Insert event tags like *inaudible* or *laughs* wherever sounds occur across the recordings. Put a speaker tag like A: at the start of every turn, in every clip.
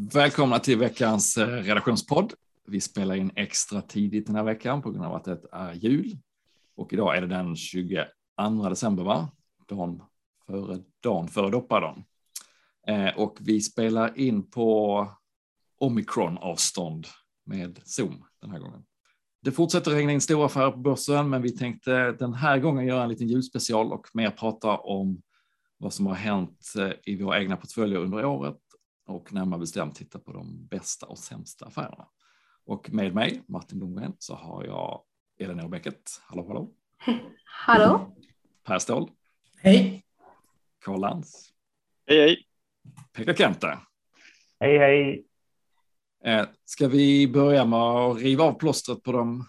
A: Välkomna till veckans eh, redaktionspodd. Vi spelar in extra tidigt den här veckan på grund av att det är jul. Och idag är det den 22 december, va? Dagen före, dagen före doppadagen. Eh, och vi spelar in på omikron-avstånd med Zoom den här gången. Det fortsätter regna in stora affärer på börsen, men vi tänkte den här gången göra en liten julspecial och mer prata om vad som har hänt eh, i våra egna portföljer under året och närmare bestämt titta på de bästa och sämsta affärerna. Och med mig, Martin Blomgren, så har jag Elinor Bäcket. Hallå, hallå. *laughs*
B: Hallå.
A: Per Ståhl.
C: Hej.
A: Karl Lantz.
D: Hej, hej.
A: Pekka Kente.
E: Hej, hej.
A: Eh, ska vi börja med att riva av plåstret på de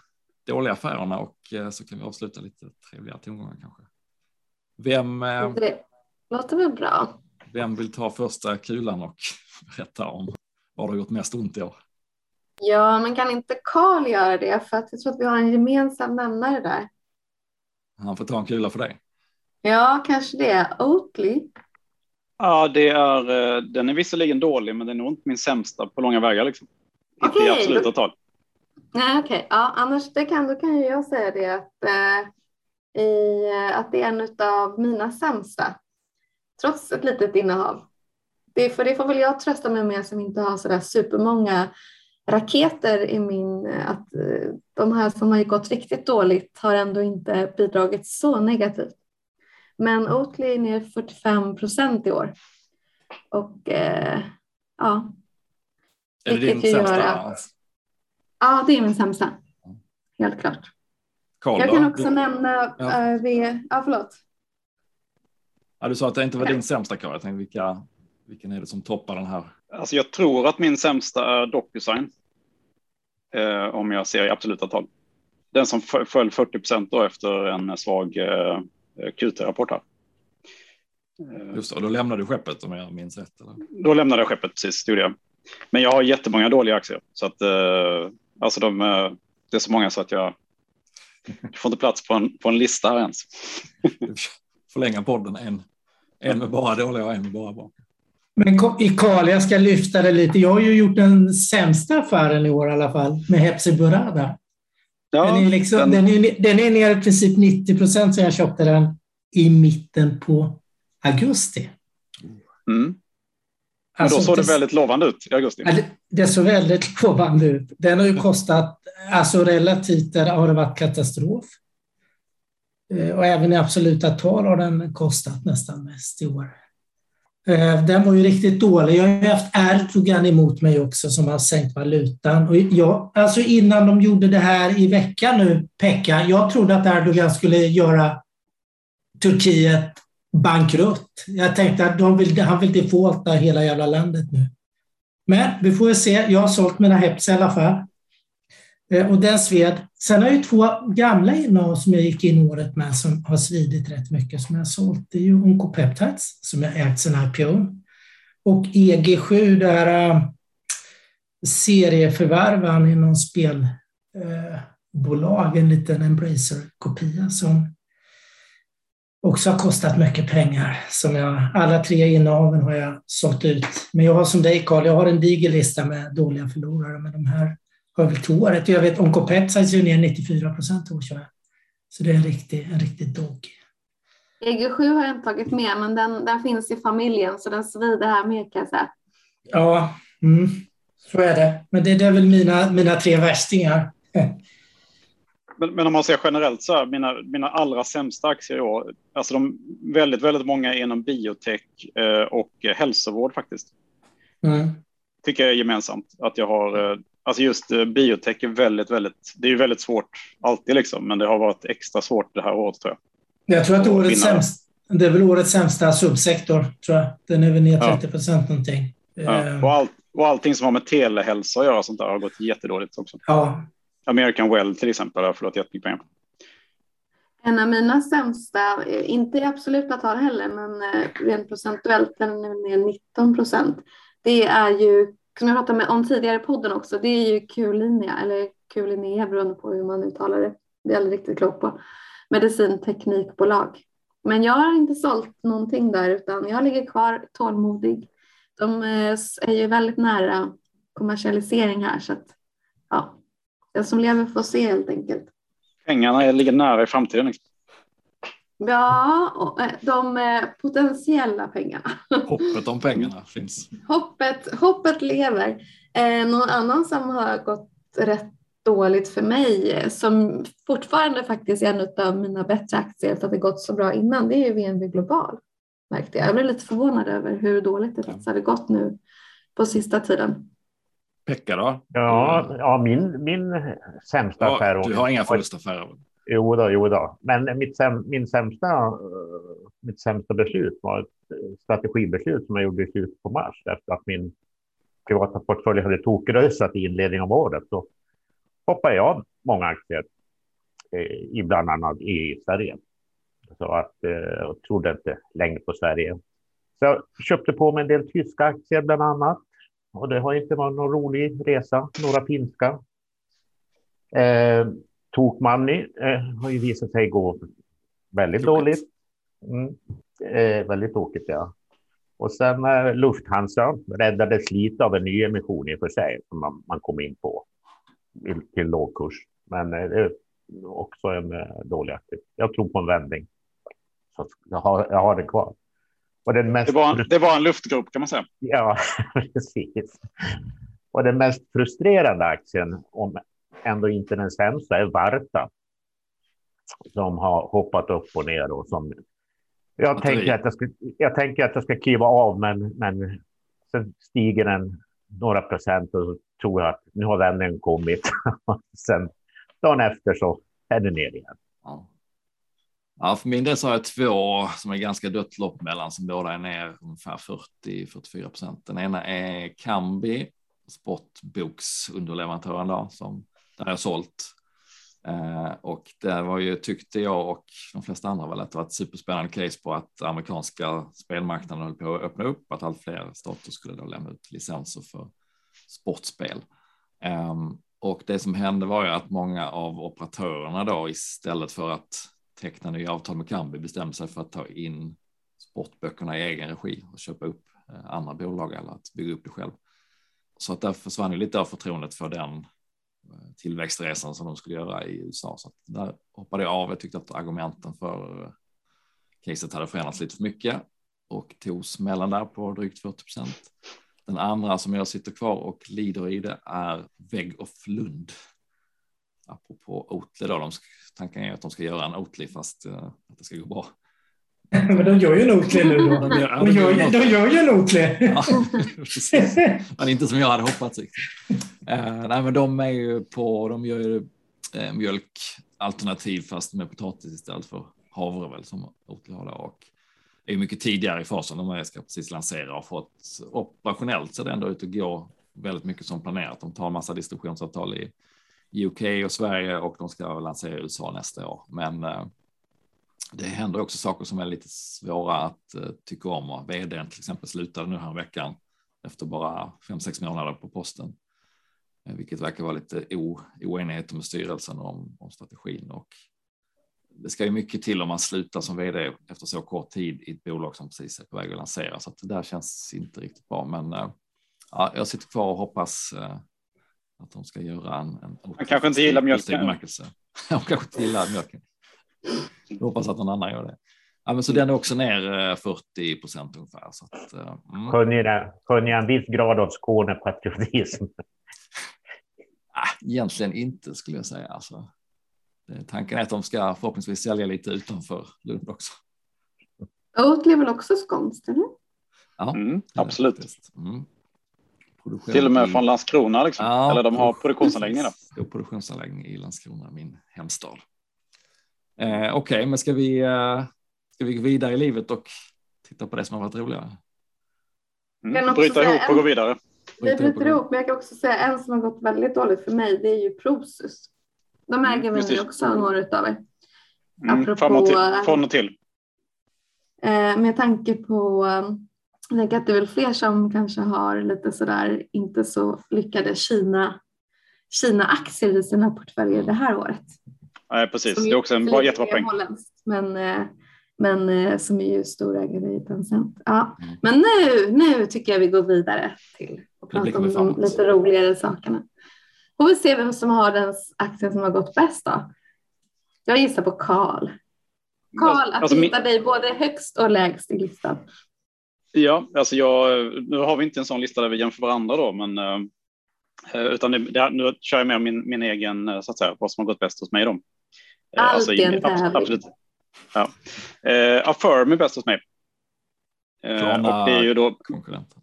A: dåliga affärerna och eh, så kan vi avsluta lite trevliga tongångar kanske. Vem, eh,
B: Det låter väl bra.
A: Vem vill ta första kulan och *laughs* berätta om vad det har gjort mest ont i år?
B: Ja, men kan inte Karl göra det? För att jag tror att vi har en gemensam nämnare där.
A: Han får ta en kula för dig.
B: Ja, kanske det. Oatly.
D: Ja, det är, eh, den är visserligen dålig, men den är nog inte min sämsta på långa vägar. Liksom. Inte i absoluta
B: då-
D: tal.
B: Nej, okej. Ja, annars det kan, då kan ju jag säga det att, eh, i, eh, att det är en av mina sämsta. Trots ett litet innehav. Det, för det får väl jag trösta mig med som inte har sådär supermånga raketer i min, eh, att eh, de här som har gått riktigt dåligt har ändå inte bidragit så negativt. Men Oatly är ner 45 procent i år. Och eh, ja,
A: Är det din sämsta?
B: att- ja, det är min sämsta. Helt klart.
A: Karl,
B: Jag
A: då?
B: kan också
A: Du-
B: nämna,
A: Ja.
B: eh, vi, ja förlåt.
A: Ja, du sa att det inte var din sämsta Karl. Jag tänkte vilka, vilken är det som toppar den här?
D: Alltså, jag tror att min sämsta är DocuSign. Eh, om jag ser i absoluta tal. Den som föll 40 procent efter en svag eh, QT-rapport här. Eh,
A: Just det, då lämnar du skeppet om jag minns rätt. Eller?
D: Då lämnade jag skeppet precis, det gjorde jag. Men jag har jättemånga dåliga aktier. Så att, eh, alltså de, eh, det är så många så att jag får inte plats på en, på en lista här ens. *laughs*
A: Förlänga podden en, en med bara dåliga och en med bara bra.
C: Men Karl, jag ska lyfta det lite. Jag har ju gjort den sämsta affären i år i alla fall med Hepsi Burada.
D: Ja,
C: den, är liksom,
D: den-
C: den, är, den är ner i princip 90 procent sen jag köpte den i mitten på augusti.
D: Mm. Men
C: Alltså,
D: då såg det
C: det-
D: väldigt lovande ut i augusti.
C: Det såg väldigt *laughs* lovande ut. Den har ju kostat, alltså relativt där har det varit katastrof. Eh, och även i absoluta tal har den kostat nästan mest i år. Eh, den var ju riktigt dålig. Jag har ju haft Erdogan emot mig också som har sänkt valutan. Och jag, alltså innan de gjorde det här i veckan nu, Pekka, jag trodde att Erdogan skulle göra Turkiet bankrutt. Jag tänkte att de vill, han vill defaulta hela jävla landet nu. Men vi får väl se. Jag har sålt mina Heps i alla fall. Eh, och den sved. Sen har jag två gamla innehav som jag gick in året med som har svidit rätt mycket som jag har sålt. Det är ju Oncopeptides som jag ägt sen IPO. Och EG7, det här eh, serieförvärvan inom spelbolag, eh, en liten Embracer-kopia som också har kostat mycket pengar. Som jag, alla tre innehaven har jag sålt ut. Men jag har som dig Carl, jag har en diger lista med dåliga förlorare. Men de här väl till året. Jag vet Oncopeptides är ner 94 procent år. tror jag. Så det är en riktig, en riktig dog.
B: EG7 har jag inte tagit med, men den, den finns i familjen så den svider här med kan jag säga.
C: Ja, mm, så är det. Men det, det är väl mina, mina tre värstingar. *laughs*
D: Men, men om man ser generellt så här, mina, mina allra sämsta aktier i år, alltså de väldigt, väldigt många är inom biotech eh, och hälsovård faktiskt.
C: Mm.
D: Tycker jag är gemensamt att jag har, eh, alltså just eh, biotech är väldigt, väldigt, det är ju väldigt svårt alltid liksom, men det har varit extra svårt det här året tror jag.
C: Jag tror att årets sämst, det är väl årets sämsta subsektor, tror jag. Den är väl ner
D: Ja.
C: 30 procent någonting.
D: Ja.
C: Eh,
D: Och, allt, och allting som har med telehälsa att göra sånt där har gått jättedåligt också.
C: Ja,
D: American Well till exempel har förlorat jättemycket pengar.
B: En av mina sämsta, eh, inte i absoluta tal heller, men eh, rent procentuellt, den är ner 19 procent. Det är ju, som jag pratade med om tidigare i podden också, det är ju Q-linja, eller Q-linea beroende på hur man uttalar det. Det är jag aldrig riktigt klok på. Medicinteknikbolag. Men jag har inte sålt någonting där, utan jag ligger kvar tålmodig. De eh, är ju väldigt nära kommersialisering här så att ja, den som lever får se helt enkelt.
D: Pengarna ligger nära i framtiden. Liksom.
B: Ja, och eh, de eh, potentiella pengarna.
A: Hoppet om pengarna finns.
B: Hoppet, hoppet lever. Eh, någon annan som har gått rätt dåligt för mig, som fortfarande faktiskt är en av mina bättre aktier för att det gått så bra innan, det är ju VNV Global. Märkte jag. jag blev lite förvånad över hur dåligt det faktiskt hade gått nu på sista tiden.
A: Pekka då?
E: Ja, ja min, min sämsta
A: Ja,
E: affär.
A: du har inga förlustaffärer?
E: Jo då, jo då. Men mitt, säm, min sämsta, eh, mitt sämsta beslut var ett eh, strategibeslut som jag gjorde i slutet på mars efter att min privata portfölj hade tokrösat i inledningen av året. så hoppade jag av många aktier eh, i bland annat i Sverige. Så att jag trodde inte längre på Sverige. Så jag köpte på mig en del tyska aktier bland annat. Och det har inte varit någon rolig resa. Några finska. Tokmanni eh, har ju visat sig gå väldigt
A: Tokigt.
E: dåligt. Mm. Eh, väldigt tråkigt, ja. Och sen eh, Lufthansa räddades lite av en ny emission i och för sig som man, man kom in på till låg kurs. Men eh, det är också en eh, dålig aktie. Jag tror på en vändning. Så jag har, jag har det kvar. Och den mest
D: Det var, det var en luftgrop kan man säga.
E: Ja, *laughs* precis. Och den mest frustrerande aktien, om ändå inte den sämsta, är Varta. Som har hoppat upp och ner och som jag tänker att jag ska, jag tänker att jag ska kliva av, men, men sen stiger den några procent och så tror jag att nu har vändningen kommit. *laughs* sen dagen efter så är det ner igen.
A: Ja. ja, för min del så har jag två som är ganska dött lopp mellan som båda är ner ungefär 40-44 procent. Den ena är Kambi, sportboksunderleverantören då, som har jag sålt. Eh, och det var ju, tyckte jag och de flesta andra väl att det var ett superspännande case på att amerikanska spelmarknaden höll på att öppna upp, att allt fler stater skulle då lämna ut licenser för sportspel. Eh, och det som hände var ju att många av operatörerna då istället för att teckna nya avtal med Kambi bestämde sig för att ta in sportböckerna i egen regi och köpa upp eh, andra bolag eller att bygga upp det själv. Så att där försvann ju lite av förtroendet för den tillväxtresan som de skulle göra i USA. Så att där hoppade jag av. Jag tyckte att argumenten för eh, caset hade förändrats lite för mycket och tog smällen där på drygt 40 procent. Den andra som jag sitter kvar och lider i det är Vägg of Lund. Apropå Oatly då, de, tanken är att de ska göra en Oatly fast eh, att det ska gå bra. *laughs*
C: Men de gör ju en Oatly nu då.
A: De gör-
C: De
A: de
C: gör, de gör ju en Oatly.
A: Ja, *laughs* precis. Men inte som jag hade hoppats riktigt. Eh, nej, men de är ju på, de gör ju eh, mjölkalternativ fast med potatis istället för havre väl som Oatly har och är mycket tidigare i fasen. De ska precis lansera och fått operationellt ser det ändå ut att gå väldigt mycket som planerat. De tar en massa distributionsavtal i UK och Sverige och de ska lansera i USA nästa år. Men eh, det händer också saker som är lite svåra att eh, tycka om. Och vdn till exempel slutade nu här veckan efter bara fem, sex månader på posten. Eh, Vilket verkar vara lite o, oenighet med styrelsen om, om strategin. Och det ska ju mycket till om man slutar som vd efter så kort tid i ett bolag som precis är på väg att lansera. Så att det där känns inte riktigt bra. Men eh, ja, jag sitter kvar och hoppas eh, att de ska göra en... en
D: Han kanske inte gillar mjölken.
A: Han *laughs* kanske inte gillar mjölken. Jag hoppas att någon annan gör det. Ja, men så den är också ner eh, 40 procent ungefär. Så att, mm.
E: Skönjer skönjer en viss grad av Skånepatriotism. *laughs*
A: Egentligen inte skulle jag säga. Alltså, tanken är att de ska förhoppningsvis sälja lite utanför Lund också.
B: Oatly är väl också skånskt, eller?
A: Ja,
D: Mm, absolut.
A: Mm.
D: Till och med
A: i-
D: från Landskrona. Liksom.
A: Ja,
D: Eller de har där.
A: Stor produktionsanläggning i Landskrona, min hemstad. Eh, Okej, men ska vi, eh, ska vi gå vidare i livet och titta på det som har varit roligare?
D: Mm. Bryta ihop och
B: en-
D: gå vidare.
B: Vi
A: Bryta ihop
B: men jag kan också säga en som har gått väldigt dåligt för mig, det är ju Prosus. De äger
D: Mm,
B: väl
D: precis.
B: också några utav er.
D: Mm.
B: Apropå-
D: till. Från och till.
B: Eh, med tanke på, eh, jag tänker att det är väl fler som kanske har lite sådär inte så lyckade Kina, Kina-aktier i sina portföljer det här året.
D: Nej, precis. Det är också en bra, jättebra poäng.
B: Men eh, men eh, som är ju storägare i Tencent. Ja.
A: Mm.
B: Men nu, nu tycker jag vi går vidare till att prata om de lite roligare sakerna. Får vi se vem som har den aktien som har gått bäst då. Jag gissar på Karl. Karl, att
D: Alltså, min-
B: hitta dig både högst och lägst i listan.
D: Ja, alltså jag, nu har vi inte en sån lista där vi jämför varandra då, men eh, utan det, det, nu kör jag med min, min egen, eh, så att säga, vad som har gått bäst hos mig då. Eh,
B: Alltid en tävling.
D: Absolut. Ja. Eh, Affirm är bäst hos mig. Eh,
A: Klarna-
D: och det är ju då
A: Konkurrenten.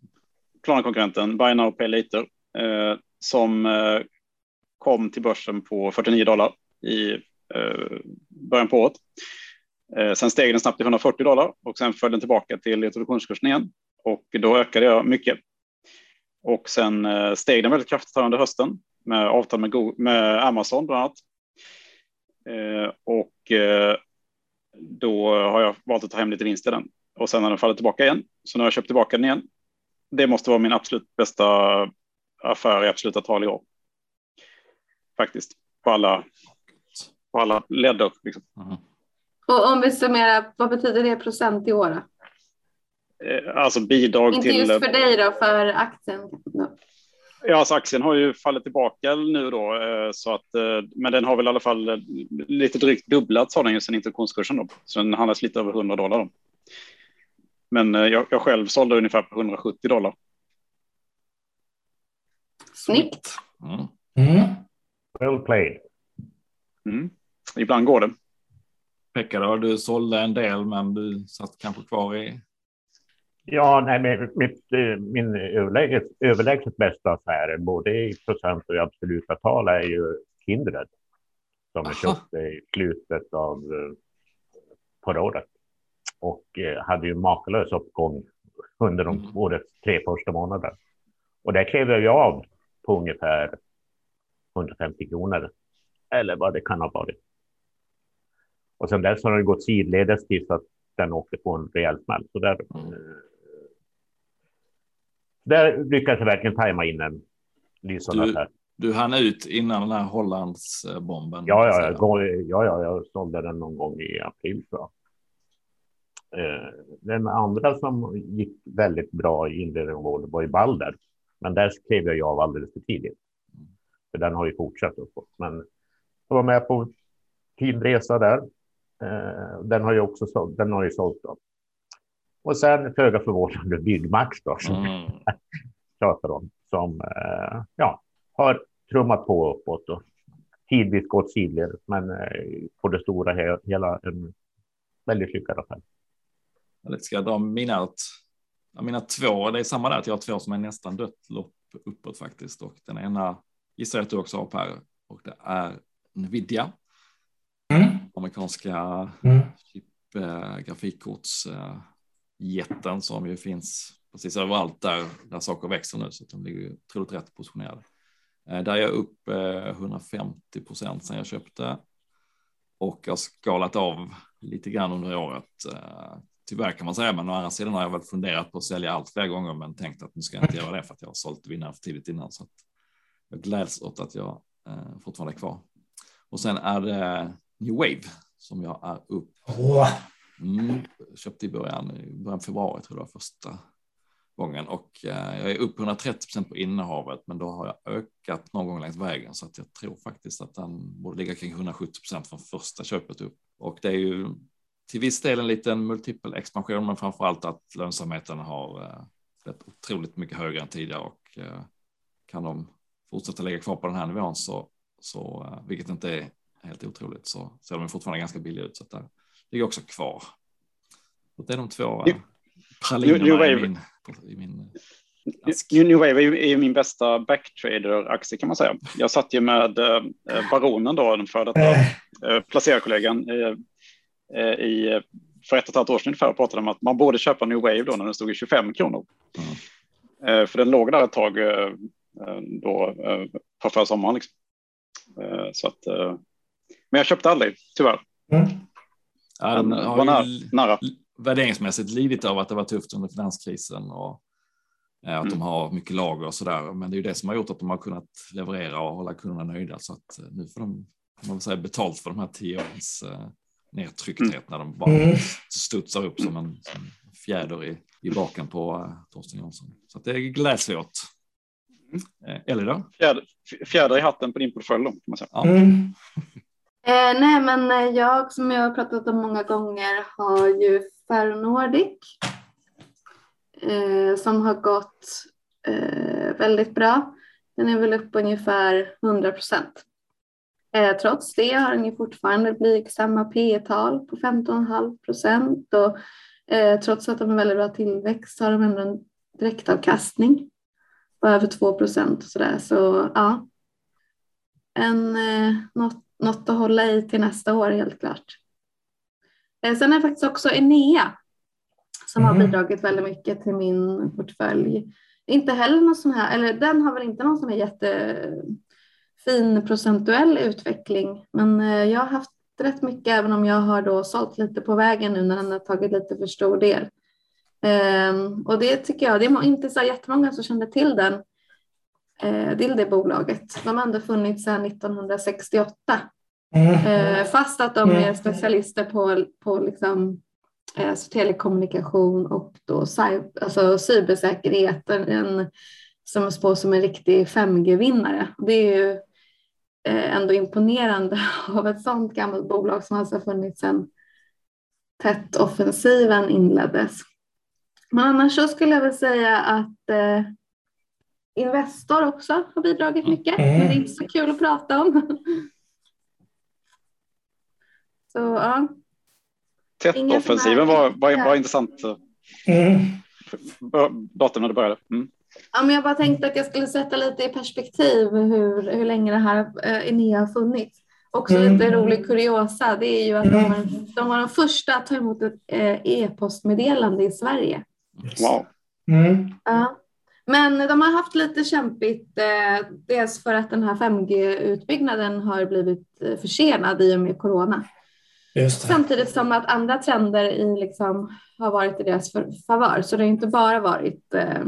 D: Klarna-konkurrenten Buy Now Pay Later eh, som eh, kom till börsen på 49 dollar i eh, början på året. Eh, sen steg den snabbt till 140 dollar och sen föll den tillbaka till introduktionskursen igen och då ökade jag mycket. Och sen eh, steg den väldigt kraftigt här under hösten med avtal med, Go- med Amazon bland annat. Och då har jag valt att ta hem lite vinst i den och sen har den fallit tillbaka igen. Så nu har jag köpt tillbaka den igen det måste vara min absolut bästa affär i absoluta tal i år. Faktiskt. På alla, på alla ledder. Liksom.
A: Mm.
B: Och om vi summerar, vad betyder det procent i år? Då?
D: Eh, Alltså bidrag
B: Inte
D: till...
B: just för dig då, för aktien.
D: Ja, alltså aktien har ju fallit tillbaka nu då, eh, så att, eh, men den har väl i alla fall eh, lite drygt dubblats har den ju sen introduktionskursen då, så den handlas lite över 100 dollar då. Men jag, jag själv sålde ungefär på 170 dollar.
B: Snyggt.
A: Mm.
C: Mm.
E: Well played.
D: Mm. Ibland går det.
A: Pekka du sålde en del men du satt kanske kvar i
E: Ja, nej, men mitt, eh, min överlägset, överlägset bästa affär, både i procent och i absoluta tal, är ju Kindred. Som jag köpte i slutet av eh, förra året. Och eh, hade ju makalös uppgång under de
A: Mm.
E: årets tre första månader. Och där klev jag av på ungefär 150 kronor. Eller vad det kan ha varit. Och sen dess har det gått sidledes tills att den åkte på en rejäl smäll. Så där,
A: Mm.
E: Där lyckades jag verkligen tajma in en lysande
A: Du-
E: affär.
A: Du hann ut innan den här Hollandsbomben.
E: Ja, ja, ja, ja, jag sålde den någon gång i april. Så. Eh, den andra som gick väldigt bra i inledningen var i Balder. Men där skrev jag av alldeles för tidigt. För den har ju fortsatt uppåt. Men jag var med på fin resa där. Eh, den har ju också sålt, den har ju sålt då. Och sen föga förvånande Byggmax då, som
A: Mm. *laughs*
E: pratar om, som eh, ja, har trummat på uppåt och tidvis gått sidledes, men eh, på det stora he- hela en väldigt lyckad affär.
A: Ska jag dra mina, ut- ja, mina två. Det är samma där att jag har två som är nästan dött lopp uppåt faktiskt. Och den ena gissar jag att du också har Per. Och det är Nvidia,
C: Mm.
A: amerikanska
C: Mm.
A: chip, eh, grafikkorts eh, jätten som ju finns precis överallt där, där saker växer nu. Så att de ligger ju otroligt rätt positionerade. Eh, där är jag upp eh, 150 procent sedan jag köpte. Och jag har skalat av lite grann under året. Eh, tyvärr kan man säga, men å andra sidan har jag väl funderat på att sälja allt flera gånger, men tänkt att nu ska jag inte göra det för att jag har sålt vinnare för tidigt innan. Så att jag gläds åt att jag fortfarande är kvar. Och sen är det New Wave som jag är upp.
C: Oh.
A: Mm, köpte i början, i början februari tror jag första gången och eh, jag är upp 130 procent på innehavet, men då har jag ökat någon gång längs vägen så att jag tror faktiskt att den borde ligga kring 170 procent från första köpet upp. Och det är ju till viss del en liten multipel expansion, men framför allt att lönsamheten har eh, blivit otroligt mycket högre än tidigare och eh, kan de fortsätta ligga kvar på den här nivån så, så eh, vilket inte är helt otroligt, så ser de fortfarande ganska billiga ut. Så att där ligger också kvar. Så det är de två
D: New-
A: eh, pralinerna
D: New Wave.
A: i min, i min eh, ask.
D: New Wave är ju, är min bästa backtrader-aktie kan man säga. Jag satt ju med eh, Baronen då, den före detta
C: eh,
D: eh, placerarkollegan i, för ett och ett halvt år sedan ungefär och pratade om att man borde köpa New Wave då när den stod i 25 kronor.
A: Mm.
D: Eh, för den låg där ett tag då eh, på förra sommaren. Liksom. Eh, så att, eh, men jag köpte aldrig, tyvärr.
C: mm.
A: Ja, den
D: Den
A: har
D: var
A: ju
D: nära.
A: värderingsmässigt lidit av att det var tufft under finanskrisen och eh, att de
D: Mm.
A: har mycket lager och så där. Men det är ju det som har gjort att de har kunnat leverera och hålla kunderna nöjda så att eh, nu får de man säga betalt för de här tio årens eh, nedtryckthet mm. när de bara mm. studsar upp som en, som en fjäder i, i baken på Torsten Jansson. Så det gläds vi åt. Eh, Ellie då?
D: Fjäder, fjäder i hatten på din portfölj då, kan man säga.
B: Ja. Mm. Eh, nej, men eh, jag som jag har pratat om många gånger har ju Ferronordic eh, som har gått eh, väldigt bra. Den är väl upp ungefär 100 procent. Eh, trots det har den ju fortfarande blygsamma P tal på 15,5 procent och eh, trots att de har väldigt bra tillväxt så har de ändå en direktavkastning på över 2 procent och sådär. Så ja, en, eh, något, något att hålla i till nästa år helt klart. Eh, sen är det faktiskt också Enea som mm. har bidragit väldigt mycket till min portfölj. Inte heller någon sån här, eller den har väl inte någon sån här jättefin procentuell utveckling, men eh, jag har haft rätt mycket även om jag har då sålt lite på vägen nu när den har tagit lite för stor del. Um, och det tycker jag, det är inte så jättemånga som kände till den, uh, till det bolaget. De har ändå funnits sedan 1968. Mm. Uh, fast att de är mm. specialister på, på liksom, alltså telekommunikation och då alltså cybersäkerhet, en, som spås som en riktig 5G-vinnare. Det är ju ändå imponerande *laughs* av ett sådant gammalt bolag som alltså funnits sedan TET-offensiven inleddes. Men annars så skulle jag väl säga att eh, Investor också har bidragit mycket, mm. men det är inte så kul att prata om. *laughs* så ja.
D: Tätt-offensiven var, var, var intressant. Mm. Datorn när det började. Mm.
B: Ja, men jag bara tänkte att jag skulle sätta lite i perspektiv hur, hur länge det här eh, Enea har funnits. Också mm. lite rolig kuriosa, det är ju att de, var, de var de första att ta emot ett eh, e-postmeddelande i Sverige.
D: Wow.
B: Mm. Ja. Men de har haft lite kämpigt, eh, dels för att den här 5G-utbyggnaden har blivit eh, försenad i och med corona. Samtidigt som att andra trender i liksom, har varit i deras favör. Så det har inte bara varit eh,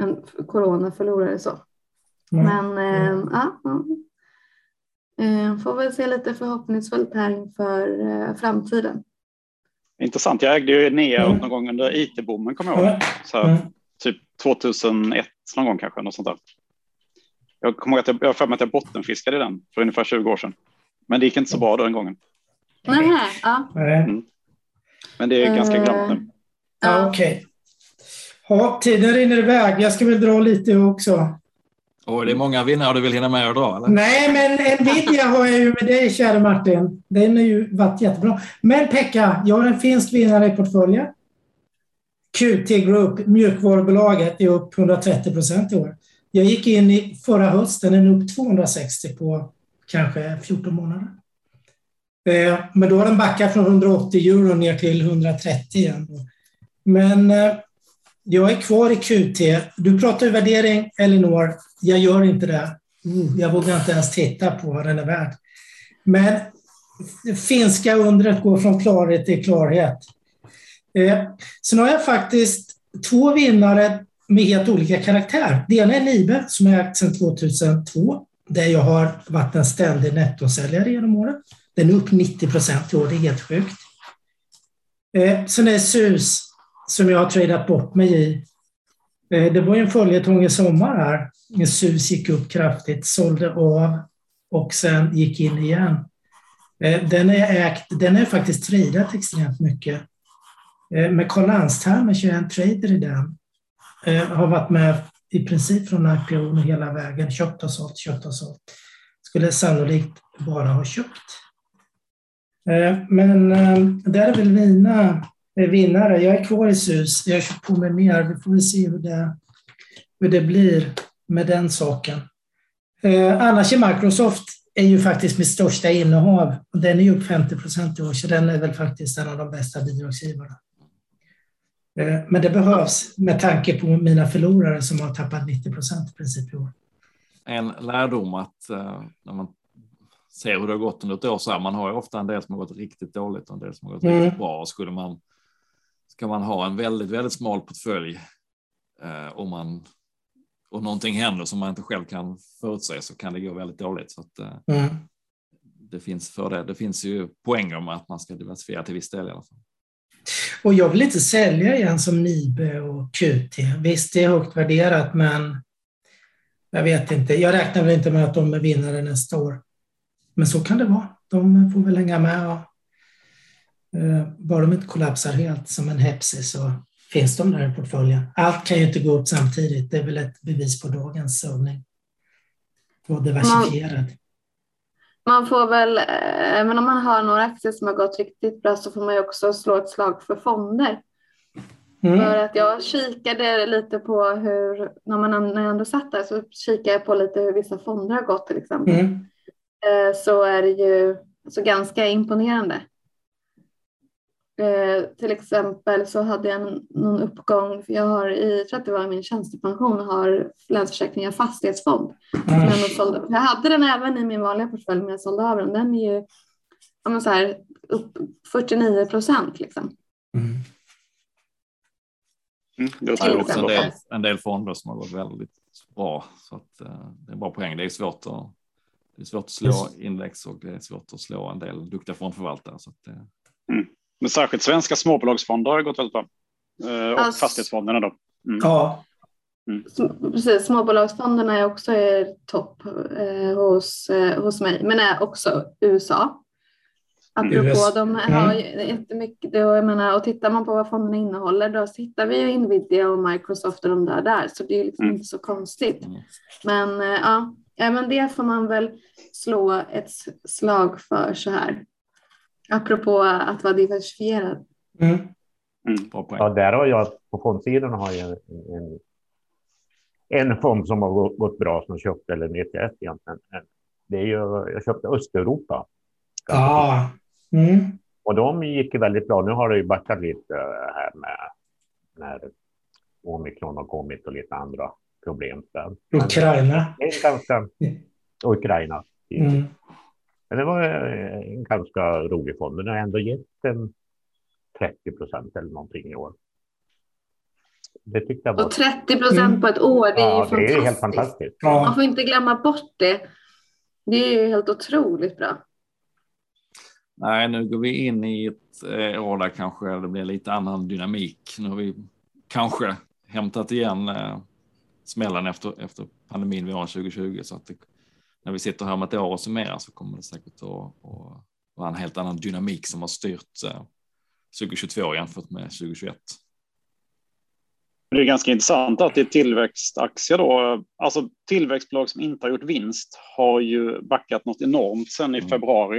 B: en coronaförlorare så. Mm. Men eh, ja, ja. Eh, får väl se lite förhoppningsfullt här inför eh, framtiden.
D: Intressant. Jag ägde ju Enea mm. någon gång under IT-boomen kommer jag ihåg. Så mm. Typ 2001 någon gång kanske. Något sånt där. Jag kommer ihåg att jag, jag för mig att jag bottenfiskade den för ungefär 20 år sedan. Men det gick inte så bra då den gången.
B: Nej, ja. Mm.
D: Men det är ganska uh, glömt nu.
C: Ja, Okej. Okay. Ja, tiden rinner iväg. Jag ska väl dra lite också.
A: Och det är många vinnare du vill hinna med att dra? Eller?
C: Nej, men Nvidia har jag ju med dig, kära Martin. Den har ju varit jättebra. Men Pekka, jag har en finsk vinnare i portföljen. QT Group, mjukvarubolaget, är upp 130 procent i år. Jag gick in i förra hösten, den är upp 260 på kanske 14 månader. Eh, men då har den backat från 180 euro ner till 130 igen. Men eh, jag är kvar i QT. Du pratar ju värdering, Elinor. Jag gör inte det. Mm, jag vågar inte ens titta på vad den är värd. Men finska undret går från klarhet till klarhet. Eh, sen har jag faktiskt två vinnare med helt olika karaktär. Det ena är Libe som är ägt sedan 2002, där jag har varit en ständig nettosäljare genom åren. Den är upp 90 procent i år, det är helt sjukt. Eh, sen är det SUS som jag har tradat bort mig i. Eh, det var ju en följetong i sommar här. SUS gick upp kraftigt, sålde av och sen gick in igen. Eh, den är, ägt, den är faktiskt tradat extremt mycket. Eh, med Carl Landstermer, 21 trader i den, Jag har varit med i princip från IPO hela vägen. Köpt och sålt, köpt och sålt. Skulle sannolikt bara ha köpt. Eh, men där är väl mina vinnare. Jag är kvar i SUS. Jag har på mig mer. Vi får väl se hur det, hur det blir med den saken. Annars är Microsoft är ju faktiskt mitt största innehav. Den är ju upp 50 procent i år, så den är väl faktiskt en av de bästa bidragsgivarna. Eh, men det behövs med tanke på mina förlorare som har tappat 90 procent i princip i år.
A: En lärdom att uh, när man ser hur det har gått under ett år så här, man har ju ofta en del som har gått riktigt dåligt och en del som har gått mm. riktigt bra. Skulle man ska man ha en väldigt, väldigt smal portfölj eh, om man och någonting händer som man inte själv kan förutse så kan det gå väldigt dåligt. Så att, eh, mm. det finns för det. Det finns ju poänger med att man ska diversifiera till viss del i alla fall.
C: Och jag vill inte sälja igen som Nibe och QT. Visst, det är högt värderat, men jag vet inte. Jag räknar väl inte med att de är vinnare nästa år. Men så kan det vara. De får väl hänga med. Och, eh, bara de inte kollapsar helt som en Hepsi så finns de där i portföljen. Allt kan ju inte gå upp samtidigt. Det är väl ett bevis på dagens övning. Var diversifierad.
B: Man får väl, eh, men om man har några aktier som har gått riktigt bra så får man ju också slå ett slag för fonder.
C: Mm.
B: För att jag kikade lite på hur, när, man, när jag ändå satt där så kikade jag på lite hur vissa fonder har gått till exempel.
C: Mm.
B: Eh, Så är det ju alltså ganska imponerande. Eh, till exempel så hade jag någon uppgång, för jag har i, jag tror att det var min tjänstepension, har Länsförsäkringar fastighetsfond.
C: Mm.
B: Jag, sålde, jag hade den även i min vanliga portfölj men jag sålde av den. Den är ju ja, men så här, upp 49 procent. Liksom.
C: Mm.
D: Mm,
A: är
B: Till
A: också en del, en del fonder som har gått väldigt bra. Så att, eh, det är bra poäng. Det är svårt att, det är svårt att slå index och det är svårt att slå en del duktiga fondförvaltare. Så att, eh,
D: Men särskilt svenska småbolagsfonder har gått väldigt bra. Eh, Och
B: Alltså-
D: fastighetsfonderna då. Mm.
C: Ja,
B: Sm- Precis, småbolagsfonderna är också i topp eh, hos, eh, hos mig, men är också USA. Apropå,
C: USA.
B: de har
C: Mm.
B: jättemycket, då, jag menar, och tittar man på vad fonderna innehåller då så hittar vi ju Nvidia och Microsoft och de där där, så det är ju liksom
D: Mm.
B: inte så konstigt.
A: Mm.
B: Men eh, ja, ja, men det får man väl slå ett slag för så här. Apropå att vara diversifierad.
C: mm.
A: poäng.
E: Ja, där har jag på fondsidan har jag en, en, en fond som har gå- gått bra som jag köpte, eller en ETF egentligen. Det är ju, jag köpte Östeuropa.
C: ja. Mm.
E: Och de gick väldigt bra. Nu har det ju backat lite eh, här med när omikron har kommit och lite andra problem. Där.
C: Ukraina.
E: Ganska... Ukraina.
C: Mm.
E: Men det var eh, en ganska rolig fond. Den har ändå gett en 30 procent eller någonting i år. Det tyckte jag var...
B: Och 30 procent
C: Mm.
B: på ett år, det är
E: ja,
B: ju
E: det är
B: fantastiskt.
E: helt fantastiskt.
B: Man
C: Ja.
B: får inte glömma bort det. Det är ju helt otroligt bra.
A: Nej, nu går vi in i ett eh, år där kanske det blir lite annan dynamik. Nu har vi kanske hämtat igen eh, smällen efter, efter pandemin vi har 2020 så att det, när vi sitter här om ett år och summerar så kommer det säkert att, vara en helt annan dynamik som har styrt eh, 2022 jämfört med 2021.
D: Det är ganska intressant att det är tillväxtaktier då. Alltså tillväxtbolag som inte har gjort vinst har ju backat något enormt sedan i
A: Mm.
D: februari.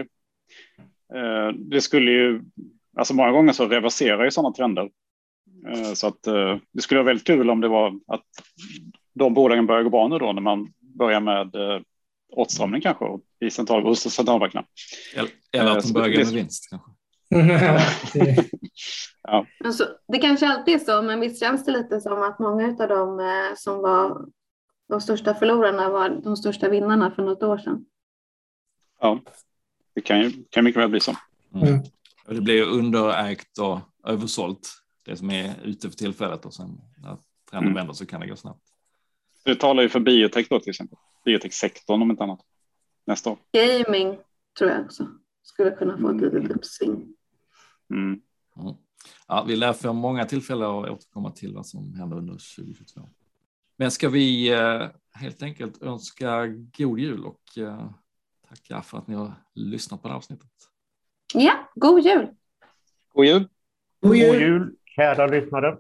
D: Eh, Det skulle ju, alltså många gånger så reverserar ju sådana trender. Eh, Så att eh, det skulle vara väldigt kul om det var att de bolagen börjar gå bra nu då när man börjar med eh, åtstramning kanske i central, hos centralbankerna.
A: Eller, att
D: Eh,
A: de
D: så
A: börjar med vinst kanske. *laughs*
C: Ja, det-
B: Men så, det kanske alltid är så, men visst känns det lite som att många av dem eh, som var de största förlorarna var de största vinnarna för något år sedan.
D: Ja, det kan ju kan mycket väl bli så.
C: Mm.
A: Och det blir ju underägt och översålt det som är ute för tillfället och sen när trenden
D: Mm.
A: vänder så kan det gå snabbt.
D: Det talar ju för biotech då till exempel. Biotech-sektorn om inte annat. Nästa år.
B: Gaming tror jag också skulle kunna få ett litet uppsving.
D: Mm.
A: Mm. Ja, vi lär få många tillfällen att återkomma till vad som händer under 2022. Men ska vi eh, helt enkelt önska god jul och eh, tacka för att ni har lyssnat på det här avsnittet.
B: Ja, god jul!
D: God jul!
C: God
E: God
C: jul.
E: jul, kära lyssnare.